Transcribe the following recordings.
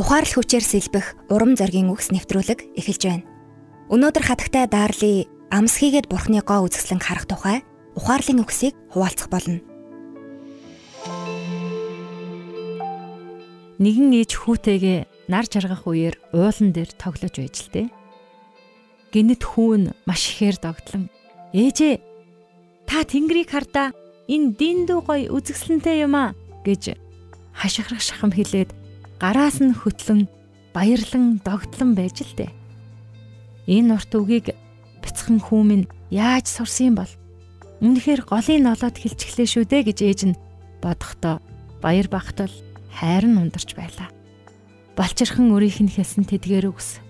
ухаарл хүчээр сэлбэх урам зоригийн үгс нэвтрүүлэг эхэлж байна. Өнөөдөр хатагтай Дарли амсхийгээд бурхны гоо үзэсгэлэн харах тухай ухаарлын үгсийг хуваалцах болно. Нэгэн ээж хүүтэйгээ нар жаргах үеэр уулан дээр тоглож байж л дээ. Гинэт хүүн маш ихээр догтлон ээжээ та тэнгэрийг хардаа энэ диндүү гой үзэсгэлэнтэй юм а гэж хашгирах шахам хэлээд гараас нь хөтлөн баярлан догтлон байж л дээ. Энэ урт үгийг бяцхан хүмүн яаж сурсан бол үнэхээр голын ноолоод хилчглээ шүү дээ гэж ээж нь бодохдоо баяр багтал хайр нь ундарч байлаа. Балчирхан өрийнх нь хэлсэн тэдгээр үгс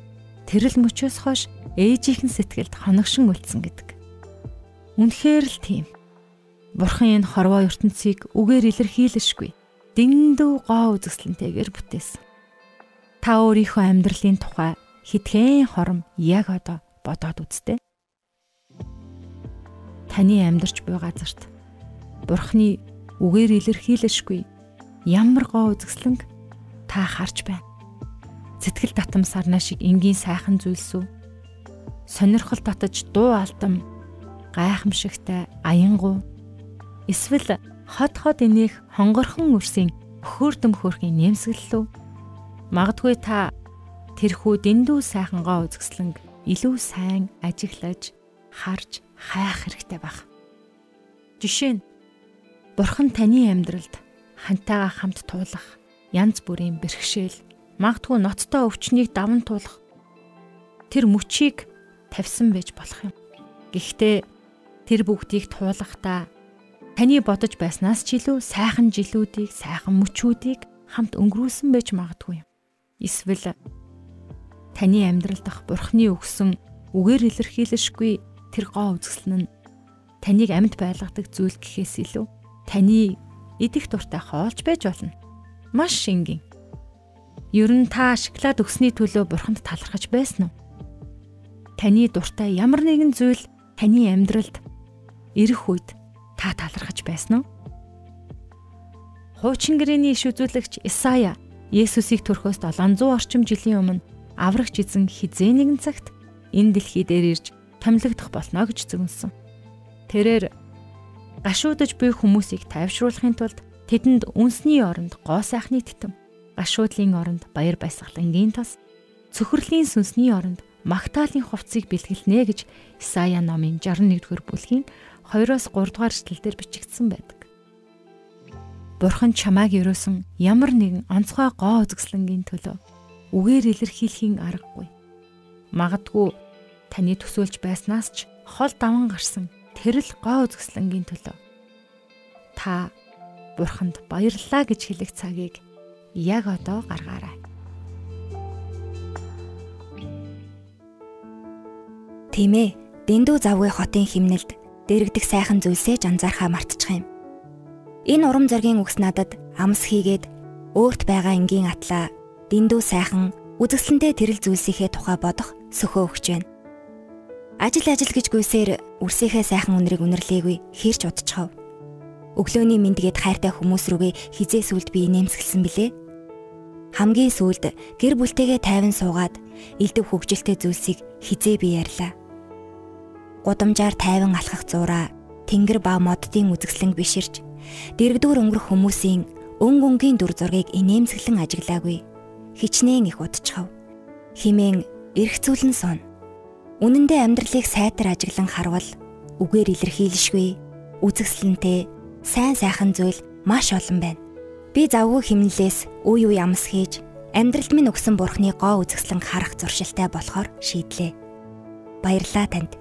тэрэл мөчөөс хойш ээжийнхэн сэтгэлд хоногшин үлдсэн гэдэг. Үнэхээр л тийм. Бурхан энэ хорвоо ертөнцийг үгээр илэрхийлэшгүй дэндүү гоо үзэсгэлэнтэйгээр бүтээсэн. Та өөрийнхөө амьдралын тухай хитгэн хором яг одоо бодоод үзтээ. Таны амьдарч буй газарт Бурхны үгээр илэрхийлэшгүй ямар гоо үзэсгэлэнг та харж байна. Сэтгэл татам сарна шиг энгийн сайхан зүйлсүү. Сонирхол татаж дуу алдам гайхамшигтай аянгуу эсвэл хот хот инех хонгорхон өрсийн хөөрдөм хөөрхийн нэмсгэллүү. Магадгүй та тэрхүү дэндүү сайхангоо үзэсгэлэнг илүү сайн ажиглаж харж хайх хэрэгтэй баг. Жишээ нь Бурхан таны амьдралд хантайгаа хамт туулах янз бүрийн бэрхшээл магадгүй ноцтой өвчнийг даван туулах тэр мөчийг тавьсан байж болох юм. Гэхдээ тэр бүгдийг туулахдаа Таны бодож байснаас ч илүү сайхан жилүүдийг, сайхан мөчүүдийг хамт өнгөрүүлсэн байж магадгүй юм. Эсвэл таны амьдрал дах бурхны өгсөн үгээр илэрхийлэшгүй тэр гоо үзэсгэлэн нь таныг амьд байлгадаг зүйл гэхээс илүү таны идэх дуртай хоолж байж болно. Маш шингэн. Ер нь та шоколад өгсөний төлөө бурханд талархаж байсан уу? Таны дуртай ямар нэгэн зүйл таны амьдралд ирэх үед та талархаж байсан уу? Хуучин гэрээний иш үзүүлэгч Исая Есүсийг төрхөөс 700 орчим жилийн өмнө аврагч эзэн хизээ нэгэн цагт энэ дэлхий дээр ирж томилогдох болно гэж зөвнөсөн. Тэрээр гашуудж буй хүмүүсийг тайвшруулахын тулд тэдэнд үнсний оронд гоо сайхны титэм, гашуудлын оронд баяр баясгалангийн тос, цөхрлийн сүнсний оронд магтаалын хувцсыг бэлгэлнэ гэж Исая номын 61-р бүлгийн 2-оос 3 дугаар эшлэлдэр бичигдсэн байдаг. Бурхан чамааг ерөөсөн ямар нэгэн онцгой гоо үзэсгэлэнгийн төлөө үгээр илэрхийлэхийн аргагүй. Магадгүй таны төсөөлж байснаас ч хол даван гарсан тэрл гоо үзэсгэлэнгийн төлөө та Бурханд баярлалаа гэж хэлэх цагийг яг одоо гаргаарай. Тийм ээ, дэндүү завгүй хотын химнэлд дэрэгдэх сайхан зүйлсээ анзаархаа мартчих юм. Энэ урам зоригийн үгс надад амс хийгээд өөрт байгаа энгийн атлаа дэндүү сайхан үзэсгэлэнтэй тэрэл зүйлсийнхээ тухай бодох сөхөө өгч байна. Ажил ажил гэж гүйсээр үрсийнхээ сайхан үнрийг үнэрлээгүй хэрч удчихав. Өглөөний мэндгээд хайртай хүмүүс рүүгээ хизээ сүлд би нэмсгэлсэн билээ. Хамгийн сүүлд гэр бүлтэйгээ тайван суугаад элдв хөгжилтэй зүйлсийг хизээ би ярьлаа гудамжаар тайван алхах зураа тэнгэр ба моддын үзэсгэлэн биширч дэрэгдүр өнгөрөх хүмүүсийн өн гөнгийн дүр зургийг инээмсэглэн ажиглаагүй. Хичнээн их удчихав химэн эргцүүлэн сон. Үнэндээ амьдралыг сайтар ажиглан харвал үгээр илэрхийлшгүй. Үзэсгэлэнтэй сайн сайхан зүйл маш олон байна. Би завгүй химнэлээс үе үе амс хийж амьдралд минь өгсөн бурхны гоо үзэсгэлэн харах зуршилтай болохоор шийдлээ. Баярлаа танд